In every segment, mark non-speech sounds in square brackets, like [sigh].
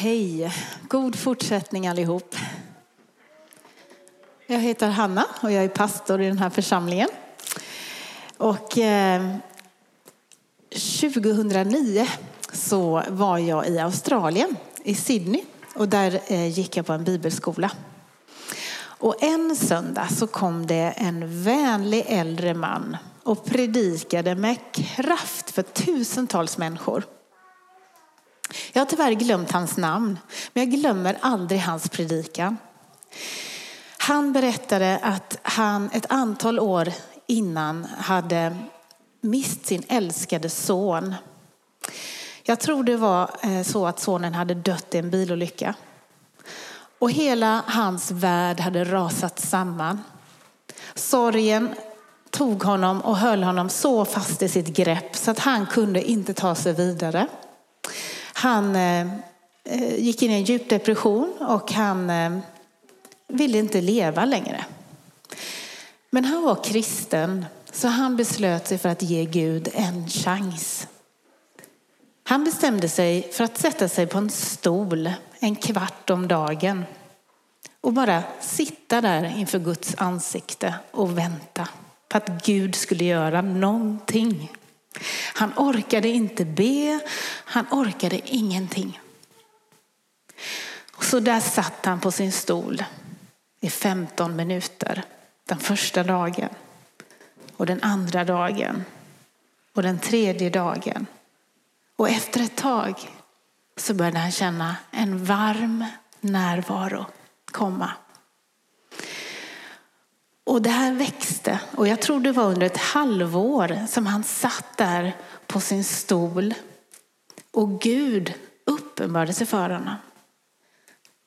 Hej! God fortsättning allihop. Jag heter Hanna och jag är pastor i den här församlingen. Och eh, 2009 så var jag i Australien, i Sydney. Och där eh, gick jag på en bibelskola. Och en söndag så kom det en vänlig äldre man och predikade med kraft för tusentals människor. Jag har tyvärr glömt hans namn, men jag glömmer aldrig hans predikan. Han berättade att han ett antal år innan hade mist sin älskade son. Jag tror det var eh, så att sonen hade dött i en bilolycka. Och hela hans värld hade rasat samman. Sorgen tog honom och höll honom så fast i sitt grepp så att han kunde inte ta sig vidare. Han eh, eh, gick in i en djup depression och han eh, ville inte leva längre. Men han var kristen så han beslöt sig för att ge Gud en chans. Han bestämde sig för att sätta sig på en stol en kvart om dagen och bara sitta där inför Guds ansikte och vänta på att Gud skulle göra någonting. Han orkade inte be, han orkade ingenting. Och så där satt han på sin stol i 15 minuter den första dagen och den andra dagen och den tredje dagen. Och efter ett tag så började han känna en varm närvaro komma. Och det här växte och jag tror det var under ett halvår som han satt där på sin stol och Gud uppenbarade sig för honom.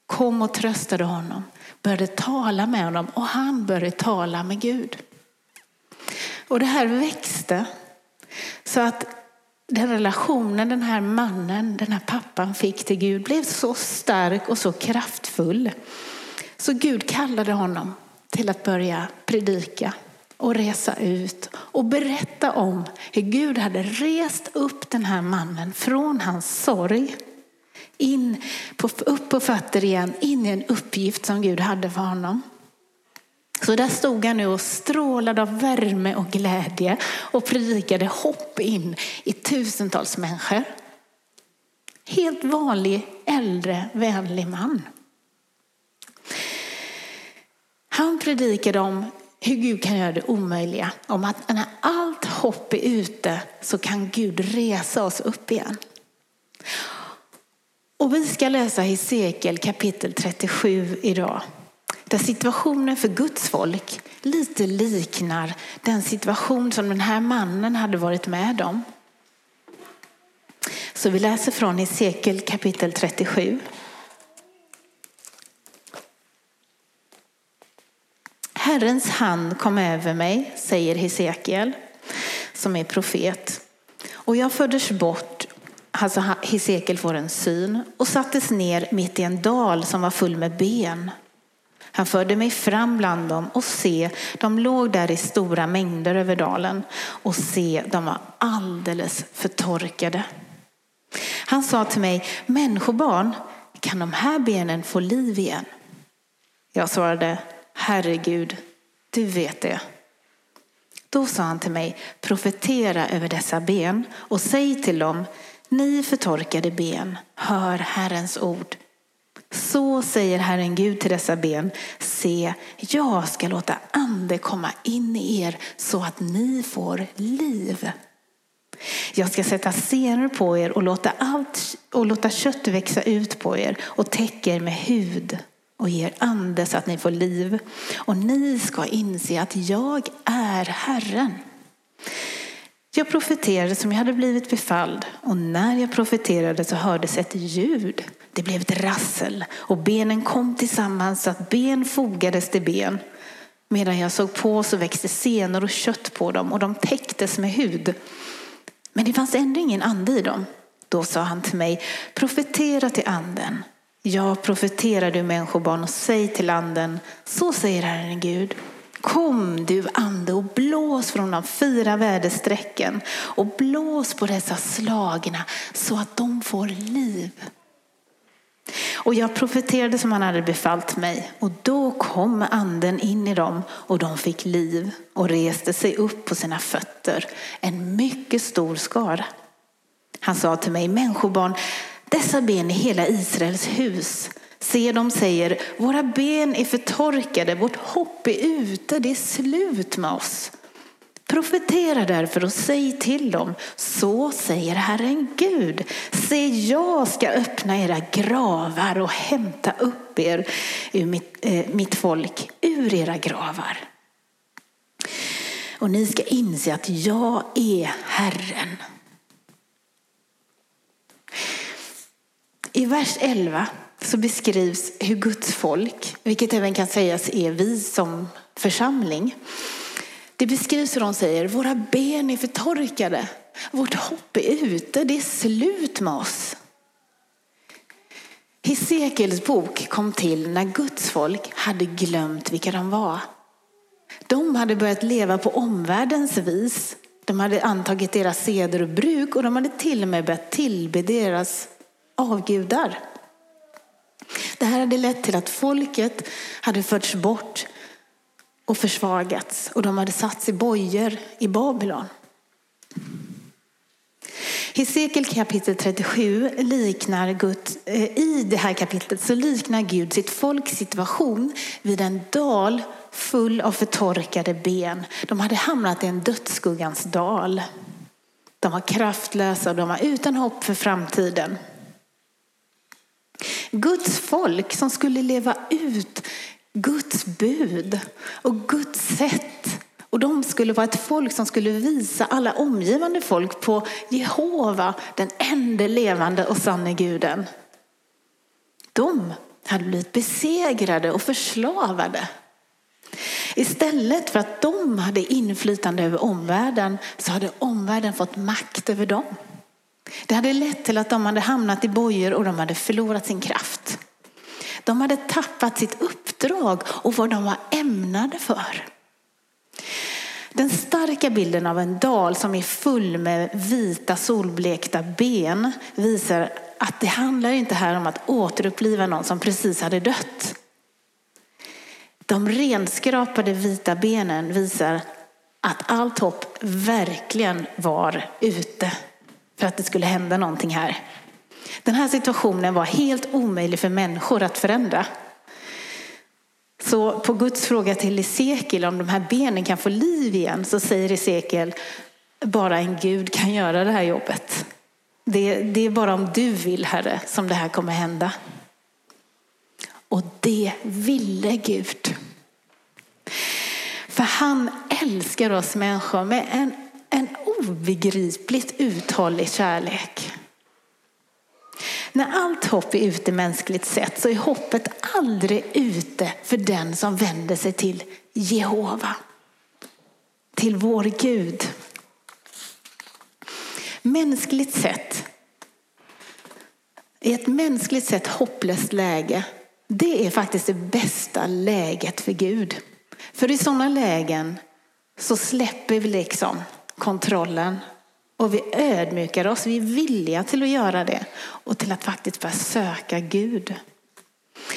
Kom och tröstade honom, började tala med honom och han började tala med Gud. Och det här växte så att den relationen den här mannen, den här pappan fick till Gud blev så stark och så kraftfull. Så Gud kallade honom till att börja predika och resa ut och berätta om hur Gud hade rest upp den här mannen från hans sorg in på, upp på fötter igen, in i en uppgift som Gud hade för honom. Så där stod han nu och strålade av värme och glädje och predikade hopp in i tusentals människor. Helt vanlig, äldre, vänlig man. Han predikade om hur Gud kan göra det omöjliga. Om att när allt hopp är ute så kan Gud resa oss upp igen. Och vi ska läsa Hesekiel kapitel 37 idag. Där situationen för Guds folk lite liknar den situation som den här mannen hade varit med om. Så vi läser från Hesekiel kapitel 37. Herrens hand kom över mig, säger Hesekiel, som är profet. Och jag fördes bort, alltså Hesekiel får en syn, och sattes ner mitt i en dal som var full med ben. Han förde mig fram bland dem och se, de låg där i stora mängder över dalen och se, de var alldeles förtorkade. Han sa till mig, människobarn, kan de här benen få liv igen? Jag svarade, Herregud, du vet det. Då sa han till mig, profetera över dessa ben och säg till dem, ni förtorkade ben, hör Herrens ord. Så säger Herren Gud till dessa ben, se, jag ska låta ande komma in i er så att ni får liv. Jag ska sätta senor på er och låta, allt, och låta kött växa ut på er och täcka er med hud och ger ande så att ni får liv. Och ni ska inse att jag är Herren. Jag profeterade som jag hade blivit befalld och när jag profeterade så hördes ett ljud. Det blev ett rassel och benen kom tillsammans så att ben fogades till ben. Medan jag såg på så växte senor och kött på dem och de täcktes med hud. Men det fanns ändå ingen ande i dem. Då sa han till mig, profetera till anden. Jag profeterar du människobarn och säg till anden, så säger Herren Gud. Kom du ande och blås från de fyra väderstrecken och blås på dessa slagna så att de får liv. Och jag profeterade som han hade befallt mig. Och då kom anden in i dem och de fick liv och reste sig upp på sina fötter. En mycket stor skara. Han sa till mig, människobarn, dessa ben i hela Israels hus. Se, de säger, våra ben är förtorkade, vårt hopp är ute, det är slut med oss. Profetera därför och säg till dem, så säger Herren Gud. Se, jag ska öppna era gravar och hämta upp er, ur mitt, eh, mitt folk, ur era gravar. Och ni ska inse att jag är Herren. I vers 11 så beskrivs hur Guds folk, vilket även kan sägas är vi som församling, det beskrivs hur de säger, våra ben är förtorkade, vårt hopp är ute, det är slut med oss. Hesekiels bok kom till när Guds folk hade glömt vilka de var. De hade börjat leva på omvärldens vis. De hade antagit deras seder och bruk och de hade till och med börjat tillbe deras avgudar. Det här hade lett till att folket hade förts bort och försvagats och de hade satts i bojor i Babylon. Hesekiel kapitel 37 liknar Gud, eh, i det här kapitlet så liknar Gud sitt folks situation vid en dal full av förtorkade ben. De hade hamnat i en dödsskuggans dal. De var kraftlösa och de var utan hopp för framtiden. Guds folk som skulle leva ut Guds bud och Guds sätt. Och de skulle vara ett folk som skulle visa alla omgivande folk på Jehova, den enda levande och sanne guden. De hade blivit besegrade och förslavade. Istället för att de hade inflytande över omvärlden så hade omvärlden fått makt över dem. Det hade lett till att de hade hamnat i bojor och de hade förlorat sin kraft. De hade tappat sitt uppdrag och vad de var ämnade för. Den starka bilden av en dal som är full med vita solblekta ben visar att det handlar inte här om att återuppliva någon som precis hade dött. De renskrapade vita benen visar att allt hopp verkligen var ute för att det skulle hända någonting här. Den här situationen var helt omöjlig för människor att förändra. Så på Guds fråga till Esekiel om de här benen kan få liv igen så säger Esekiel bara en Gud kan göra det här jobbet. Det, det är bara om du vill Herre som det här kommer hända. Och det ville Gud. För han älskar oss människor med en, en obegripligt uthållig kärlek. När allt hopp är ute mänskligt sett så är hoppet aldrig ute för den som vänder sig till Jehova. Till vår Gud. Mänskligt sett, i ett mänskligt sett hopplöst läge, det är faktiskt det bästa läget för Gud. För i sådana lägen så släpper vi liksom kontrollen och vi ödmjukar oss, vi är villiga till att göra det och till att faktiskt börja söka Gud.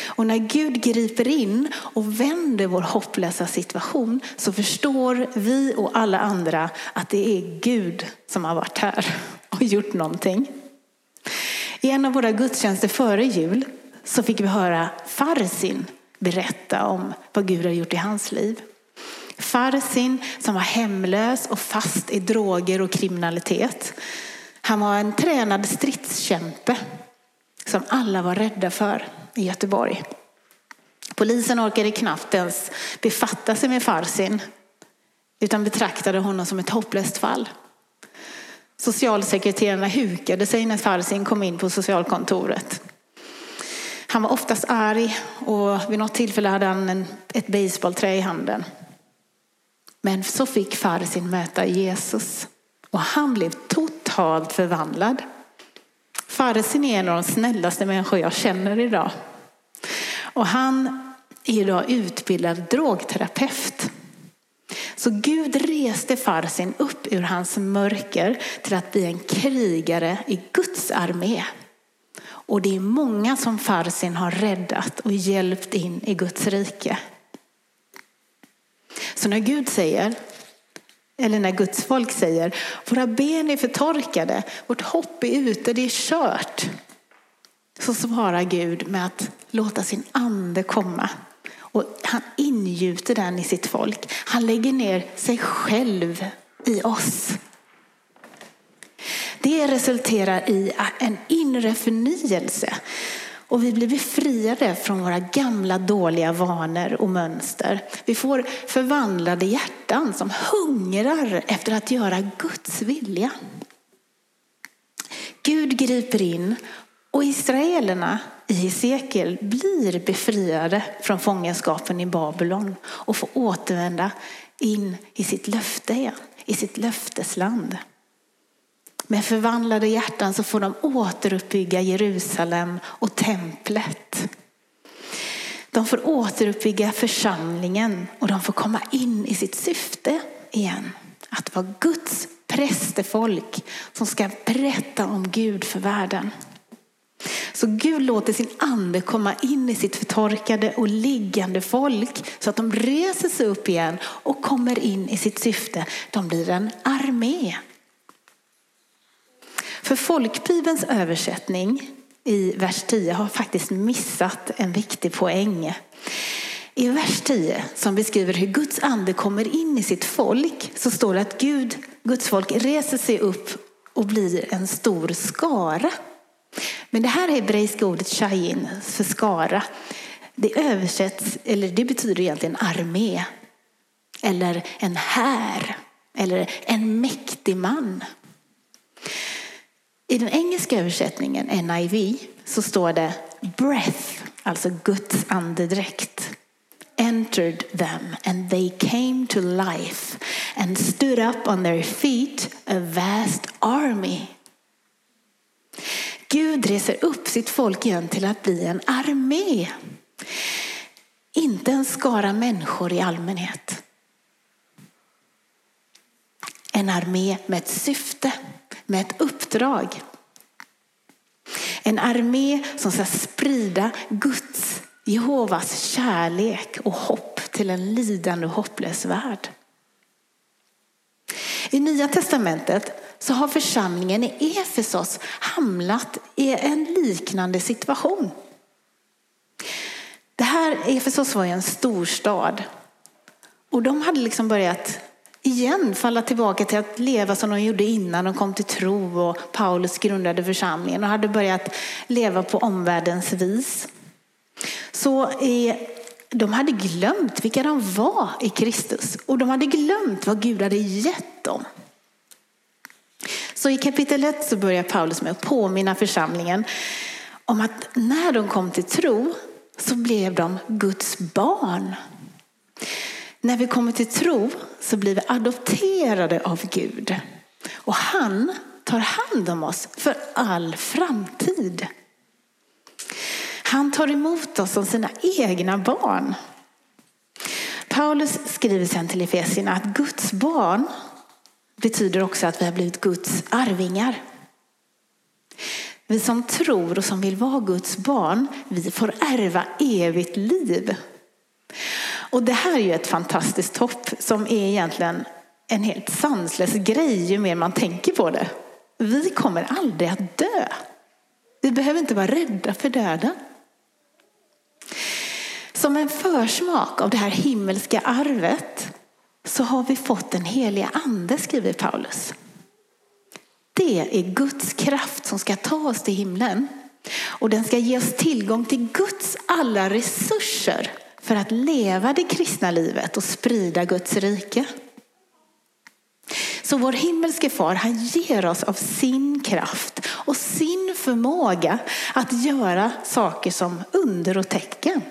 Och när Gud griper in och vänder vår hopplösa situation så förstår vi och alla andra att det är Gud som har varit här och gjort någonting. I en av våra gudstjänster före jul så fick vi höra Farsin berätta om vad Gud har gjort i hans liv. Farsin som var hemlös och fast i droger och kriminalitet. Han var en tränad stridskämpe som alla var rädda för i Göteborg. Polisen orkade knappt ens befatta sig med Farsin utan betraktade honom som ett hopplöst fall. Socialsekreterarna hukade sig när Farsin kom in på socialkontoret. Han var oftast arg och vid något tillfälle hade han en, ett baseballträ i handen. Men så fick Farsin möta Jesus och han blev totalt förvandlad. Farsin är en av de snällaste människor jag känner idag. Och han är idag utbildad drogterapeut. Så Gud reste Farsin upp ur hans mörker till att bli en krigare i Guds armé. Och det är många som farsin har räddat och hjälpt in i Guds rike. Så när Gud säger, eller när Guds folk säger, våra ben är förtorkade, vårt hopp är ute, det är kört. Så svarar Gud med att låta sin ande komma. Och han ingjuter den i sitt folk. Han lägger ner sig själv i oss. Det resulterar i en inre förnyelse och vi blir befriade från våra gamla dåliga vanor och mönster. Vi får förvandlade hjärtan som hungrar efter att göra Guds vilja. Gud griper in och israelerna i Hesekiel blir befriade från fångenskapen i Babylon och får återvända in i sitt löfte igen, i sitt löftesland. Med förvandlade hjärtan så får de återuppbygga Jerusalem och templet. De får återuppbygga församlingen och de får komma in i sitt syfte igen. Att vara Guds prästefolk som ska berätta om Gud för världen. Så Gud låter sin ande komma in i sitt förtorkade och liggande folk så att de reser sig upp igen och kommer in i sitt syfte. De blir en armé. För folkbibelns översättning i vers 10 har faktiskt missat en viktig poäng. I vers 10 som beskriver hur Guds ande kommer in i sitt folk så står det att Gud, Guds folk reser sig upp och blir en stor skara. Men det här hebreiska ordet shayin för skara, det översätts, eller det betyder egentligen armé. Eller en här, eller en mäktig man. I den engelska översättningen, NIV, så står det breath, alltså Guds andedräkt. Entered them and they came to life and stood up on their feet a vast army. Gud reser upp sitt folk igen till att bli en armé. Inte en skara människor i allmänhet. En armé med ett syfte med ett uppdrag. En armé som ska sprida Guds, Jehovas kärlek och hopp till en lidande och hopplös värld. I Nya Testamentet så har församlingen i Efesos hamnat i en liknande situation. Det här, Efesos var ju en storstad och de hade liksom börjat igen falla tillbaka till att leva som de gjorde innan de kom till tro och Paulus grundade församlingen och hade börjat leva på omvärldens vis. Så de hade glömt vilka de var i Kristus och de hade glömt vad Gud hade gett dem. Så i kapitel 1 så börjar Paulus med att påminna församlingen om att när de kom till tro så blev de Guds barn. När vi kommer till tro så blir vi adopterade av Gud. Och han tar hand om oss för all framtid. Han tar emot oss som sina egna barn. Paulus skriver sen till Efesierna att Guds barn betyder också att vi har blivit Guds arvingar. Vi som tror och som vill vara Guds barn, vi får ärva evigt liv. Och det här är ju ett fantastiskt hopp som är egentligen en helt sanslös grej ju mer man tänker på det. Vi kommer aldrig att dö. Vi behöver inte vara rädda för döden. Som en försmak av det här himmelska arvet så har vi fått den heliga ande, skriver Paulus. Det är Guds kraft som ska ta oss till himlen. Och den ska ge oss tillgång till Guds alla resurser för att leva det kristna livet och sprida Guds rike. Så vår himmelske far han ger oss av sin kraft och sin förmåga att göra saker som under och tecken.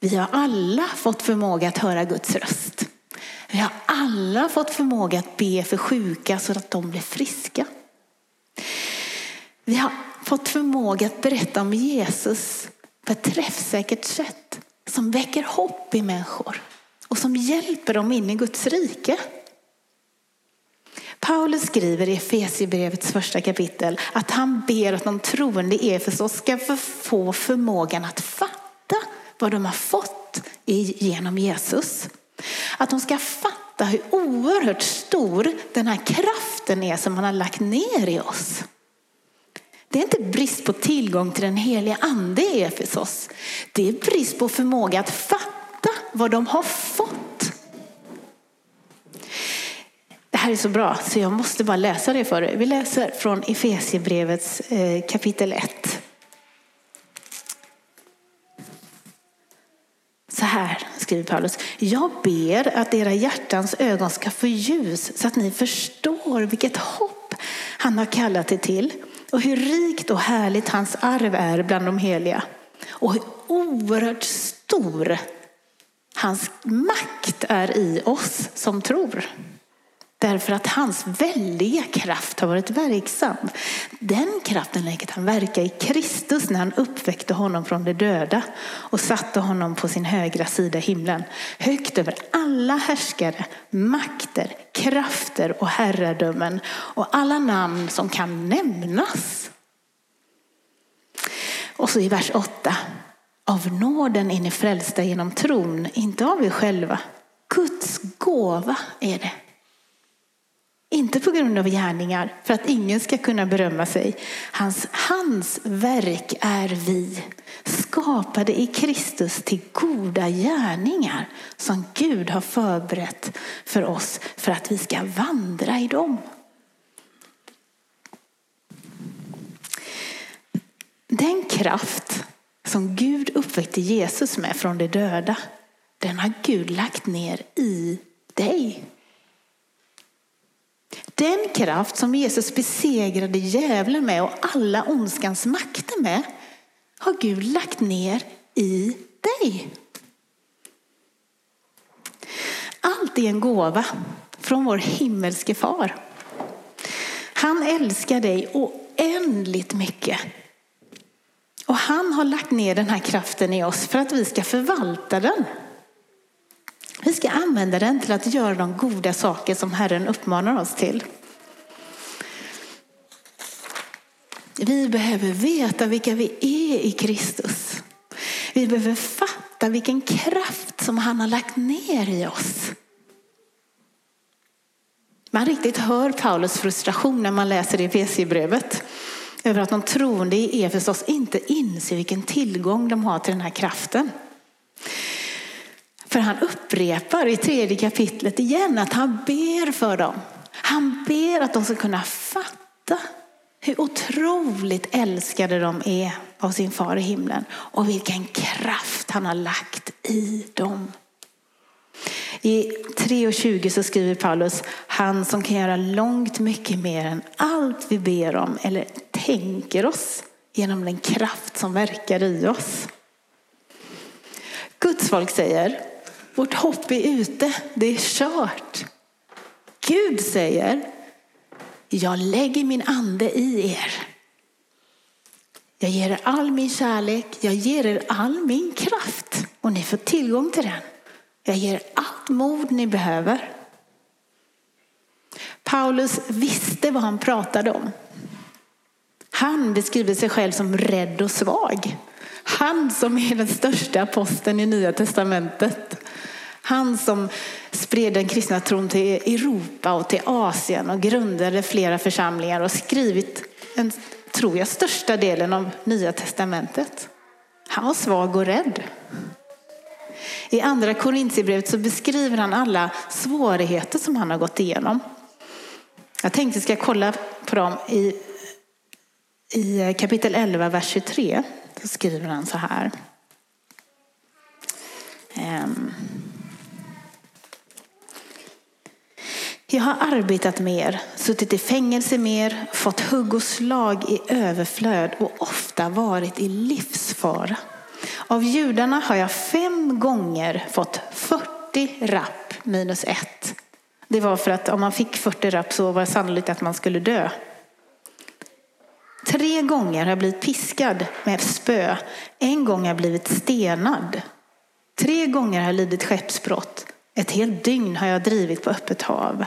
Vi har alla fått förmåga att höra Guds röst. Vi har alla fått förmåga att be för sjuka så att de blir friska. Vi har fått förmåga att berätta om Jesus på ett träffsäkert sätt som väcker hopp i människor och som hjälper dem in i Guds rike. Paulus skriver i Efesierbrevets första kapitel att han ber att de troende i Efesos ska få förmågan att fatta vad de har fått genom Jesus. Att de ska fatta hur oerhört stor den här kraften är som han har lagt ner i oss. Det är inte brist på tillgång till den heliga ande i Efesos. Det är brist på förmåga att fatta vad de har fått. Det här är så bra så jag måste bara läsa det för er. Vi läser från Efesierbrevets eh, kapitel 1. Så här skriver Paulus. Jag ber att era hjärtans ögon ska få ljus så att ni förstår vilket hopp han har kallat er till och hur rikt och härligt hans arv är bland de heliga. Och hur oerhört stor hans makt är i oss som tror. Därför att hans väldiga kraft har varit verksam. Den kraften lät han verka i Kristus när han uppväckte honom från de döda och satte honom på sin högra sida himlen. Högt över alla härskare, makter, krafter och herradömen och alla namn som kan nämnas. Och så i vers 8. Av nåden är ni frälsta genom tron, inte av er själva. Guds gåva är det. Inte på grund av gärningar, för att ingen ska kunna berömma sig. Hans, hans verk är vi, skapade i Kristus till goda gärningar som Gud har förberett för oss för att vi ska vandra i dem. Den kraft som Gud uppväckte Jesus med från de döda, den har Gud lagt ner i dig. Den kraft som Jesus besegrade djävulen med och alla ondskans makter med har Gud lagt ner i dig. Allt är en gåva från vår himmelske far. Han älskar dig oändligt mycket. Och han har lagt ner den här kraften i oss för att vi ska förvalta den. Vi ska använda den till att göra de goda saker som Herren uppmanar oss till. Vi behöver veta vilka vi är i Kristus. Vi behöver fatta vilken kraft som han har lagt ner i oss. Man riktigt hör Paulus frustration när man läser i Efesierbrevet över att de troende i Efesos inte inser vilken tillgång de har till den här kraften. För han upprepar i tredje kapitlet igen att han ber för dem. Han ber att de ska kunna fatta hur otroligt älskade de är av sin far i himlen och vilken kraft han har lagt i dem. I 3.20 så skriver Paulus, han som kan göra långt mycket mer än allt vi ber om eller tänker oss genom den kraft som verkar i oss. Guds folk säger, vårt hopp är ute, det är kört. Gud säger, jag lägger min ande i er. Jag ger er all min kärlek, jag ger er all min kraft och ni får tillgång till den. Jag ger er allt mod ni behöver. Paulus visste vad han pratade om. Han beskriver sig själv som rädd och svag. Han som är den största aposteln i Nya Testamentet. Han som spred den kristna tron till Europa och till Asien och grundade flera församlingar och skrivit en, tror jag, största delen av Nya Testamentet. Han var svag och rädd. I andra Korintierbrevet så beskriver han alla svårigheter som han har gått igenom. Jag tänkte att jag ska kolla på dem i, i kapitel 11, vers 23. Då skriver han så här. Um. Jag har arbetat mer, suttit i fängelse mer, fått hugg och slag i överflöd och ofta varit i livsfara. Av judarna har jag fem gånger fått 40 rapp minus ett. Det var för att om man fick 40 rapp så var det sannolikt att man skulle dö. Tre gånger har jag blivit piskad med spö. En gång har jag blivit stenad. Tre gånger har jag lidit skeppsbrott. Ett helt dygn har jag drivit på öppet hav.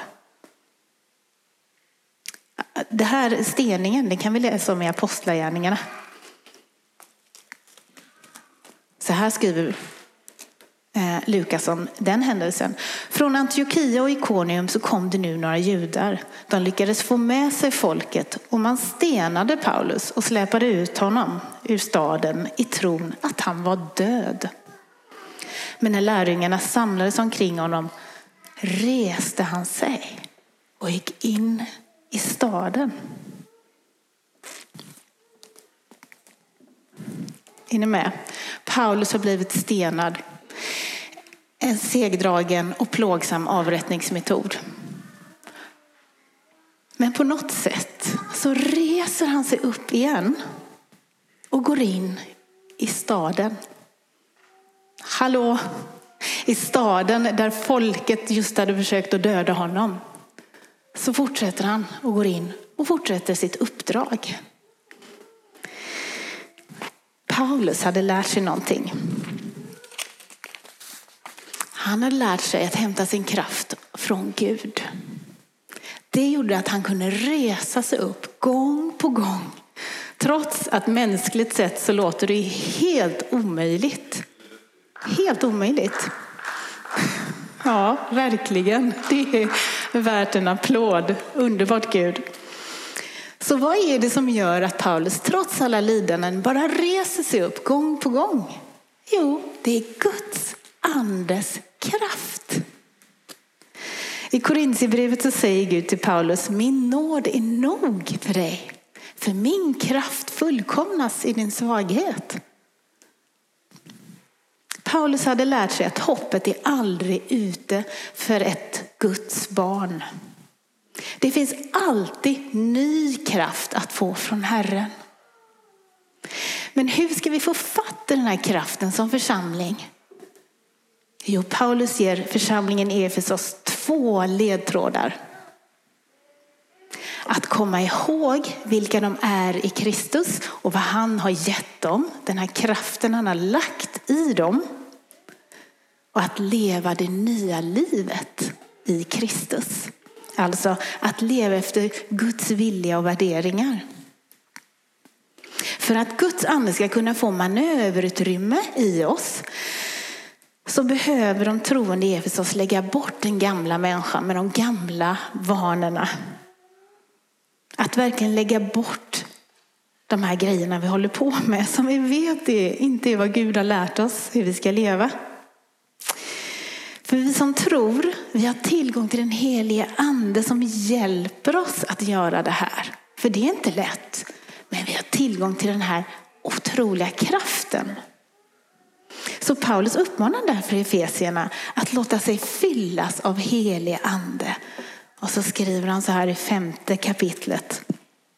Det här steningen, det kan vi läsa om i Apostlagärningarna. Så här skriver eh, Lukas om den händelsen. Från Antiochia och Ikonium så kom det nu några judar. De lyckades få med sig folket och man stenade Paulus och släpade ut honom ur staden i tron att han var död. Men när lärjungarna samlades omkring honom reste han sig och gick in i staden. Är ni med? Paulus har blivit stenad. En segdragen och plågsam avrättningsmetod. Men på något sätt så reser han sig upp igen och går in i staden. Hallå! I staden där folket just hade försökt att döda honom. Så fortsätter han och går in och fortsätter sitt uppdrag. Paulus hade lärt sig någonting. Han hade lärt sig att hämta sin kraft från Gud. Det gjorde att han kunde resa sig upp gång på gång. Trots att mänskligt sett så låter det helt omöjligt. Helt omöjligt. Ja, verkligen. Det är värt en applåd. Underbart Gud. Så vad är det som gör att Paulus trots alla lidanden bara reser sig upp gång på gång? Jo, det är Guds andes kraft. I Korintierbrevet så säger Gud till Paulus, min nåd är nog för dig. För min kraft fullkomnas i din svaghet. Paulus hade lärt sig att hoppet är aldrig ute för ett Guds barn. Det finns alltid ny kraft att få från Herren. Men hur ska vi få fatt i den här kraften som församling? Jo, Paulus ger församlingen i Efesos två ledtrådar. Att komma ihåg vilka de är i Kristus och vad han har gett dem, den här kraften han har lagt i dem. Och att leva det nya livet i Kristus. Alltså att leva efter Guds vilja och värderingar. För att Guds ande ska kunna få manöverutrymme i oss så behöver de troende i Efesos lägga bort den gamla människan med de gamla vanorna. Att verkligen lägga bort de här grejerna vi håller på med som vi vet är, inte är vad Gud har lärt oss hur vi ska leva. För vi som tror, vi har tillgång till den helige ande som hjälper oss att göra det här. För det är inte lätt. Men vi har tillgång till den här otroliga kraften. Så Paulus uppmanar därför Efesierna att låta sig fyllas av helig ande. Och så skriver han så här i femte kapitlet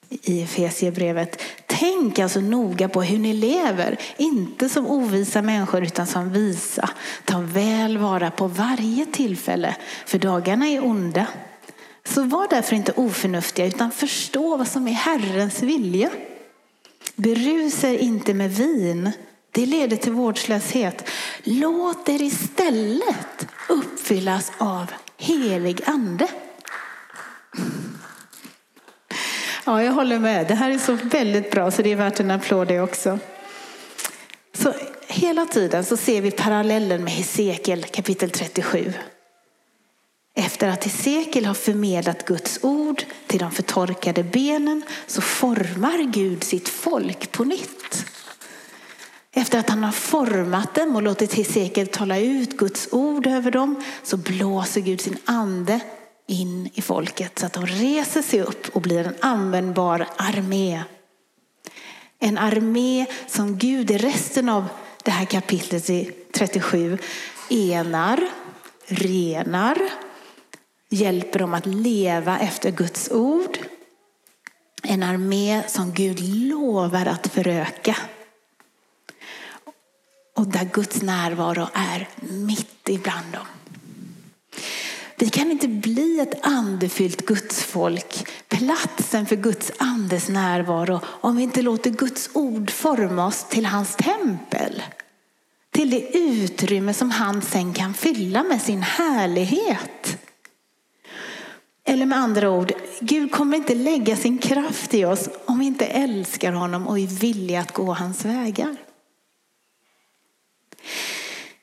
i Efesierbrevet. Tänk alltså noga på hur ni lever, inte som ovisa människor utan som visa. Ta väl vara på varje tillfälle, för dagarna är onda. Så var därför inte oförnuftiga utan förstå vad som är Herrens vilja. Berusa er inte med vin, det leder till vårdslöshet. Låt er istället uppfyllas av helig ande. Ja, jag håller med. Det här är så väldigt bra så det är värt en applåd det också. Så hela tiden så ser vi parallellen med Hesekiel kapitel 37. Efter att Hesekiel har förmedlat Guds ord till de förtorkade benen så formar Gud sitt folk på nytt. Efter att han har format dem och låtit Hesekiel tala ut Guds ord över dem så blåser Gud sin ande in i folket så att de reser sig upp och blir en användbar armé. En armé som Gud i resten av det här kapitlet i 37 enar, renar, hjälper dem att leva efter Guds ord. En armé som Gud lovar att föröka. Och där Guds närvaro är mitt ibland dem. Vi kan inte bli ett andefyllt gudsfolk, platsen för Guds andes närvaro, om vi inte låter Guds ord forma oss till hans tempel. Till det utrymme som han sen kan fylla med sin härlighet. Eller med andra ord, Gud kommer inte lägga sin kraft i oss om vi inte älskar honom och är villiga att gå hans vägar.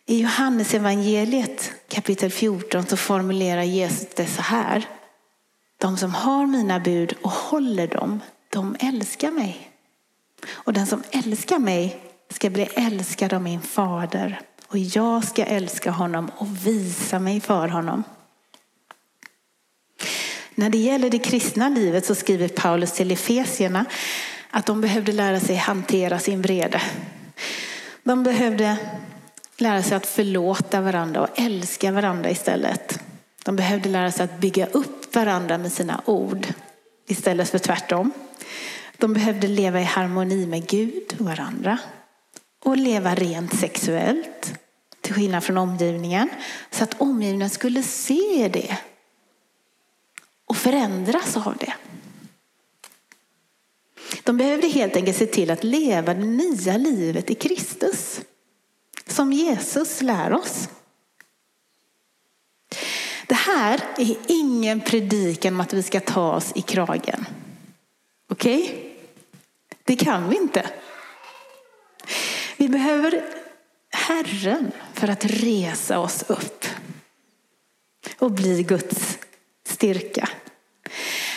I Johannes evangeliet kapitel 14 så formulerar Jesus det så här. De som har mina bud och håller dem, de älskar mig. Och den som älskar mig ska bli älskad av min fader. Och jag ska älska honom och visa mig för honom. När det gäller det kristna livet så skriver Paulus till Efesierna att de behövde lära sig hantera sin vrede. De behövde lära sig att förlåta varandra och älska varandra istället. De behövde lära sig att bygga upp varandra med sina ord istället för tvärtom. De behövde leva i harmoni med Gud och varandra och leva rent sexuellt till skillnad från omgivningen så att omgivningen skulle se det och förändras av det. De behövde helt enkelt se till att leva det nya livet i Kristus som Jesus lär oss. Det här är ingen predikan om att vi ska ta oss i kragen. Okej? Okay? Det kan vi inte. Vi behöver Herren för att resa oss upp och bli Guds styrka.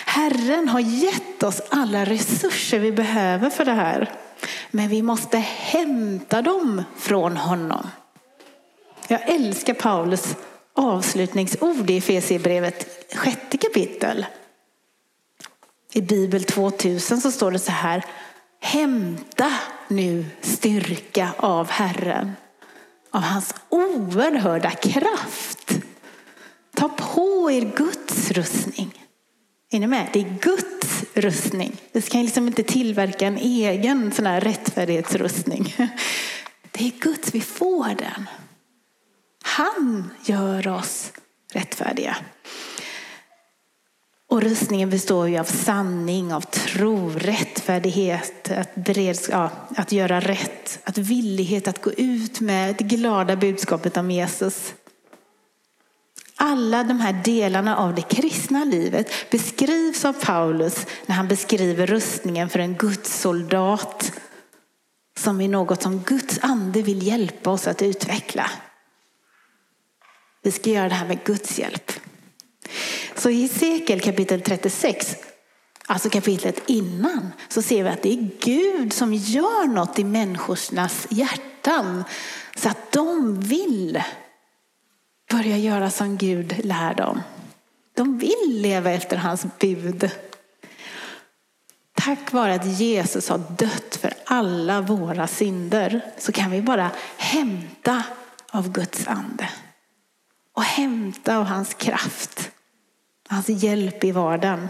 Herren har gett oss alla resurser vi behöver för det här. Men vi måste hämta dem från honom. Jag älskar Paulus avslutningsord i Efesierbrevet sjätte kapitel. I Bibel 2000 så står det så här. Hämta nu styrka av Herren, av hans oerhörda kraft. Ta på er Guds rustning. Är ni med? Det är Guds rustning. Vi kan liksom inte tillverka en egen sån här rättfärdighetsrustning. [laughs] Det är Guds, vi får den. Han gör oss rättfärdiga. Och rustningen består ju av sanning, av tro, rättfärdighet, att, bereds, ja, att göra rätt, att villighet att gå ut med det glada budskapet om Jesus. Alla de här delarna av det kristna livet beskrivs av Paulus när han beskriver rustningen för en Guds soldat som är något som Guds ande vill hjälpa oss att utveckla. Vi ska göra det här med Guds hjälp. Så i Hesekiel kapitel 36, alltså kapitlet innan, så ser vi att det är Gud som gör något i människornas hjärtan så att de vill börja göra som Gud lär dem. De vill leva efter hans bud. Tack vare att Jesus har dött för alla våra synder så kan vi bara hämta av Guds ande och hämta av hans kraft, hans hjälp i vardagen.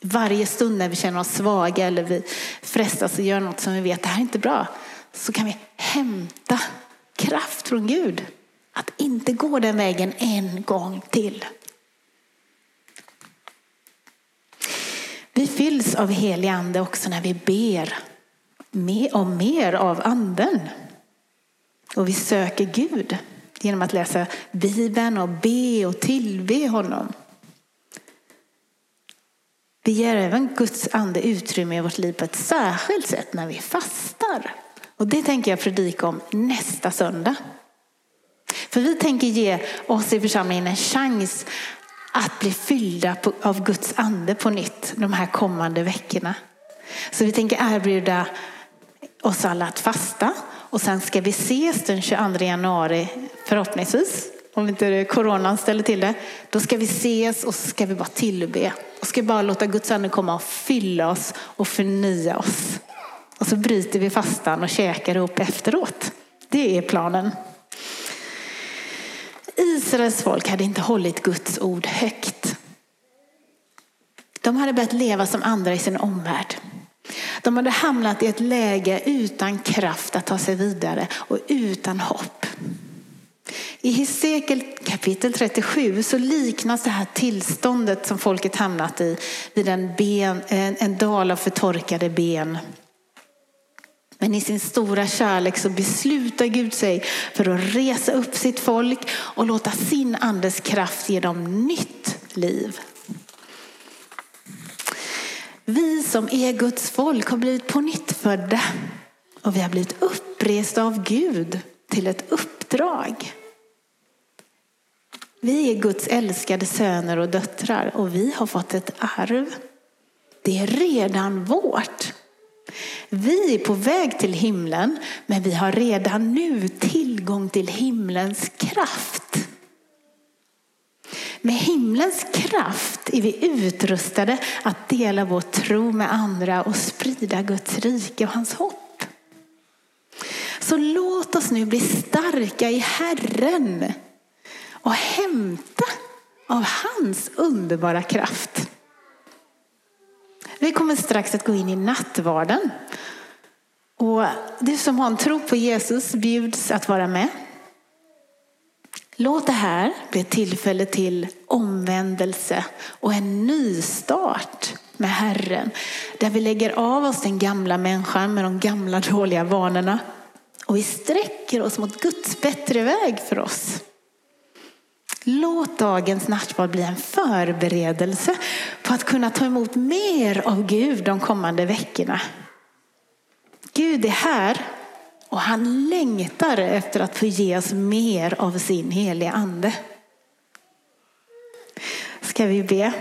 Varje stund när vi känner oss svaga eller vi frestas att göra något som vi vet det här är inte bra så kan vi hämta kraft från Gud. Att inte gå den vägen en gång till. Vi fylls av helig ande också när vi ber om mer av anden. Och vi söker Gud genom att läsa Bibeln och be och tillbe honom. Vi ger även Guds ande utrymme i vårt liv på ett särskilt sätt när vi fastar. Och det tänker jag predika om nästa söndag. För vi tänker ge oss i församlingen en chans att bli fyllda av Guds ande på nytt de här kommande veckorna. Så vi tänker erbjuda oss alla att fasta och sen ska vi ses den 22 januari förhoppningsvis, om inte coronan ställer till det. Då ska vi ses och så ska vi bara tillbe och ska bara låta Guds ande komma och fylla oss och förnya oss. Och så bryter vi fastan och käkar ihop efteråt. Det är planen. Israels folk hade inte hållit Guds ord högt. De hade börjat leva som andra i sin omvärld. De hade hamnat i ett läge utan kraft att ta sig vidare och utan hopp. I Hesekiel kapitel 37 så liknas det här tillståndet som folket hamnat i vid en, ben, en, en dal av förtorkade ben. Men i sin stora kärlek så beslutar Gud sig för att resa upp sitt folk och låta sin andes kraft ge dem nytt liv. Vi som är Guds folk har blivit på nytt födda och vi har blivit uppresta av Gud till ett uppdrag. Vi är Guds älskade söner och döttrar och vi har fått ett arv. Det är redan vårt. Vi är på väg till himlen, men vi har redan nu tillgång till himlens kraft. Med himlens kraft är vi utrustade att dela vår tro med andra och sprida Guds rike och hans hopp. Så låt oss nu bli starka i Herren och hämta av hans underbara kraft. Vi kommer strax att gå in i nattvarden. Och du som har en tro på Jesus bjuds att vara med. Låt det här bli ett tillfälle till omvändelse och en nystart med Herren. Där vi lägger av oss den gamla människan med de gamla dåliga vanorna. Och vi sträcker oss mot Guds bättre väg för oss. Låt dagens nattvard bli en förberedelse på att kunna ta emot mer av Gud de kommande veckorna. Gud är här och han längtar efter att få ge oss mer av sin heliga ande. Ska vi be?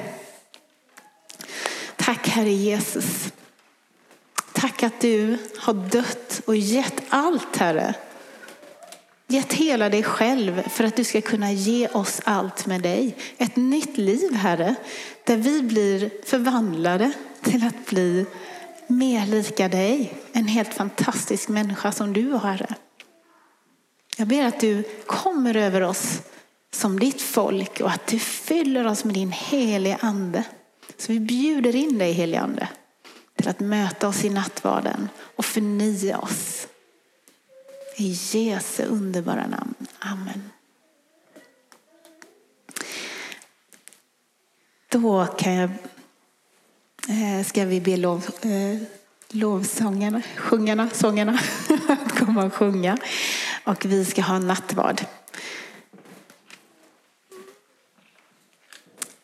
Tack Herre Jesus. Tack att du har dött och gett allt Herre gett hela dig själv för att du ska kunna ge oss allt med dig. Ett nytt liv, Herre, där vi blir förvandlade till att bli mer lika dig. En helt fantastisk människa som du Herre. Jag ber att du kommer över oss som ditt folk och att du fyller oss med din heliga ande. Så vi bjuder in dig, helige ande, till att möta oss i nattvarden och förnya oss. I Jesu underbara namn. Amen. Då kan jag, eh, ska vi be lov, eh, lovsångarna, sjungarna, sångarna [laughs] att komma och sjunga. Och vi ska ha nattvard.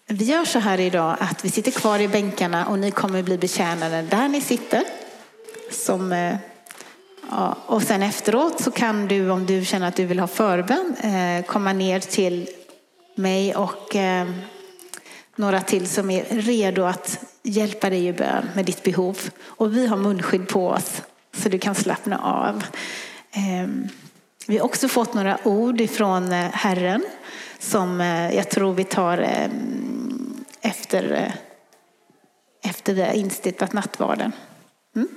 Vi gör så här idag att vi sitter kvar i bänkarna och ni kommer bli betjänade där ni sitter. Som eh, Ja, och sen efteråt så kan du, om du känner att du vill ha förbön, eh, komma ner till mig och eh, några till som är redo att hjälpa dig i bön med ditt behov. Och vi har munskydd på oss så du kan slappna av. Eh, vi har också fått några ord ifrån eh, Herren som eh, jag tror vi tar ehm, efter, eh, efter vi har instiftat nattvarden. Mm?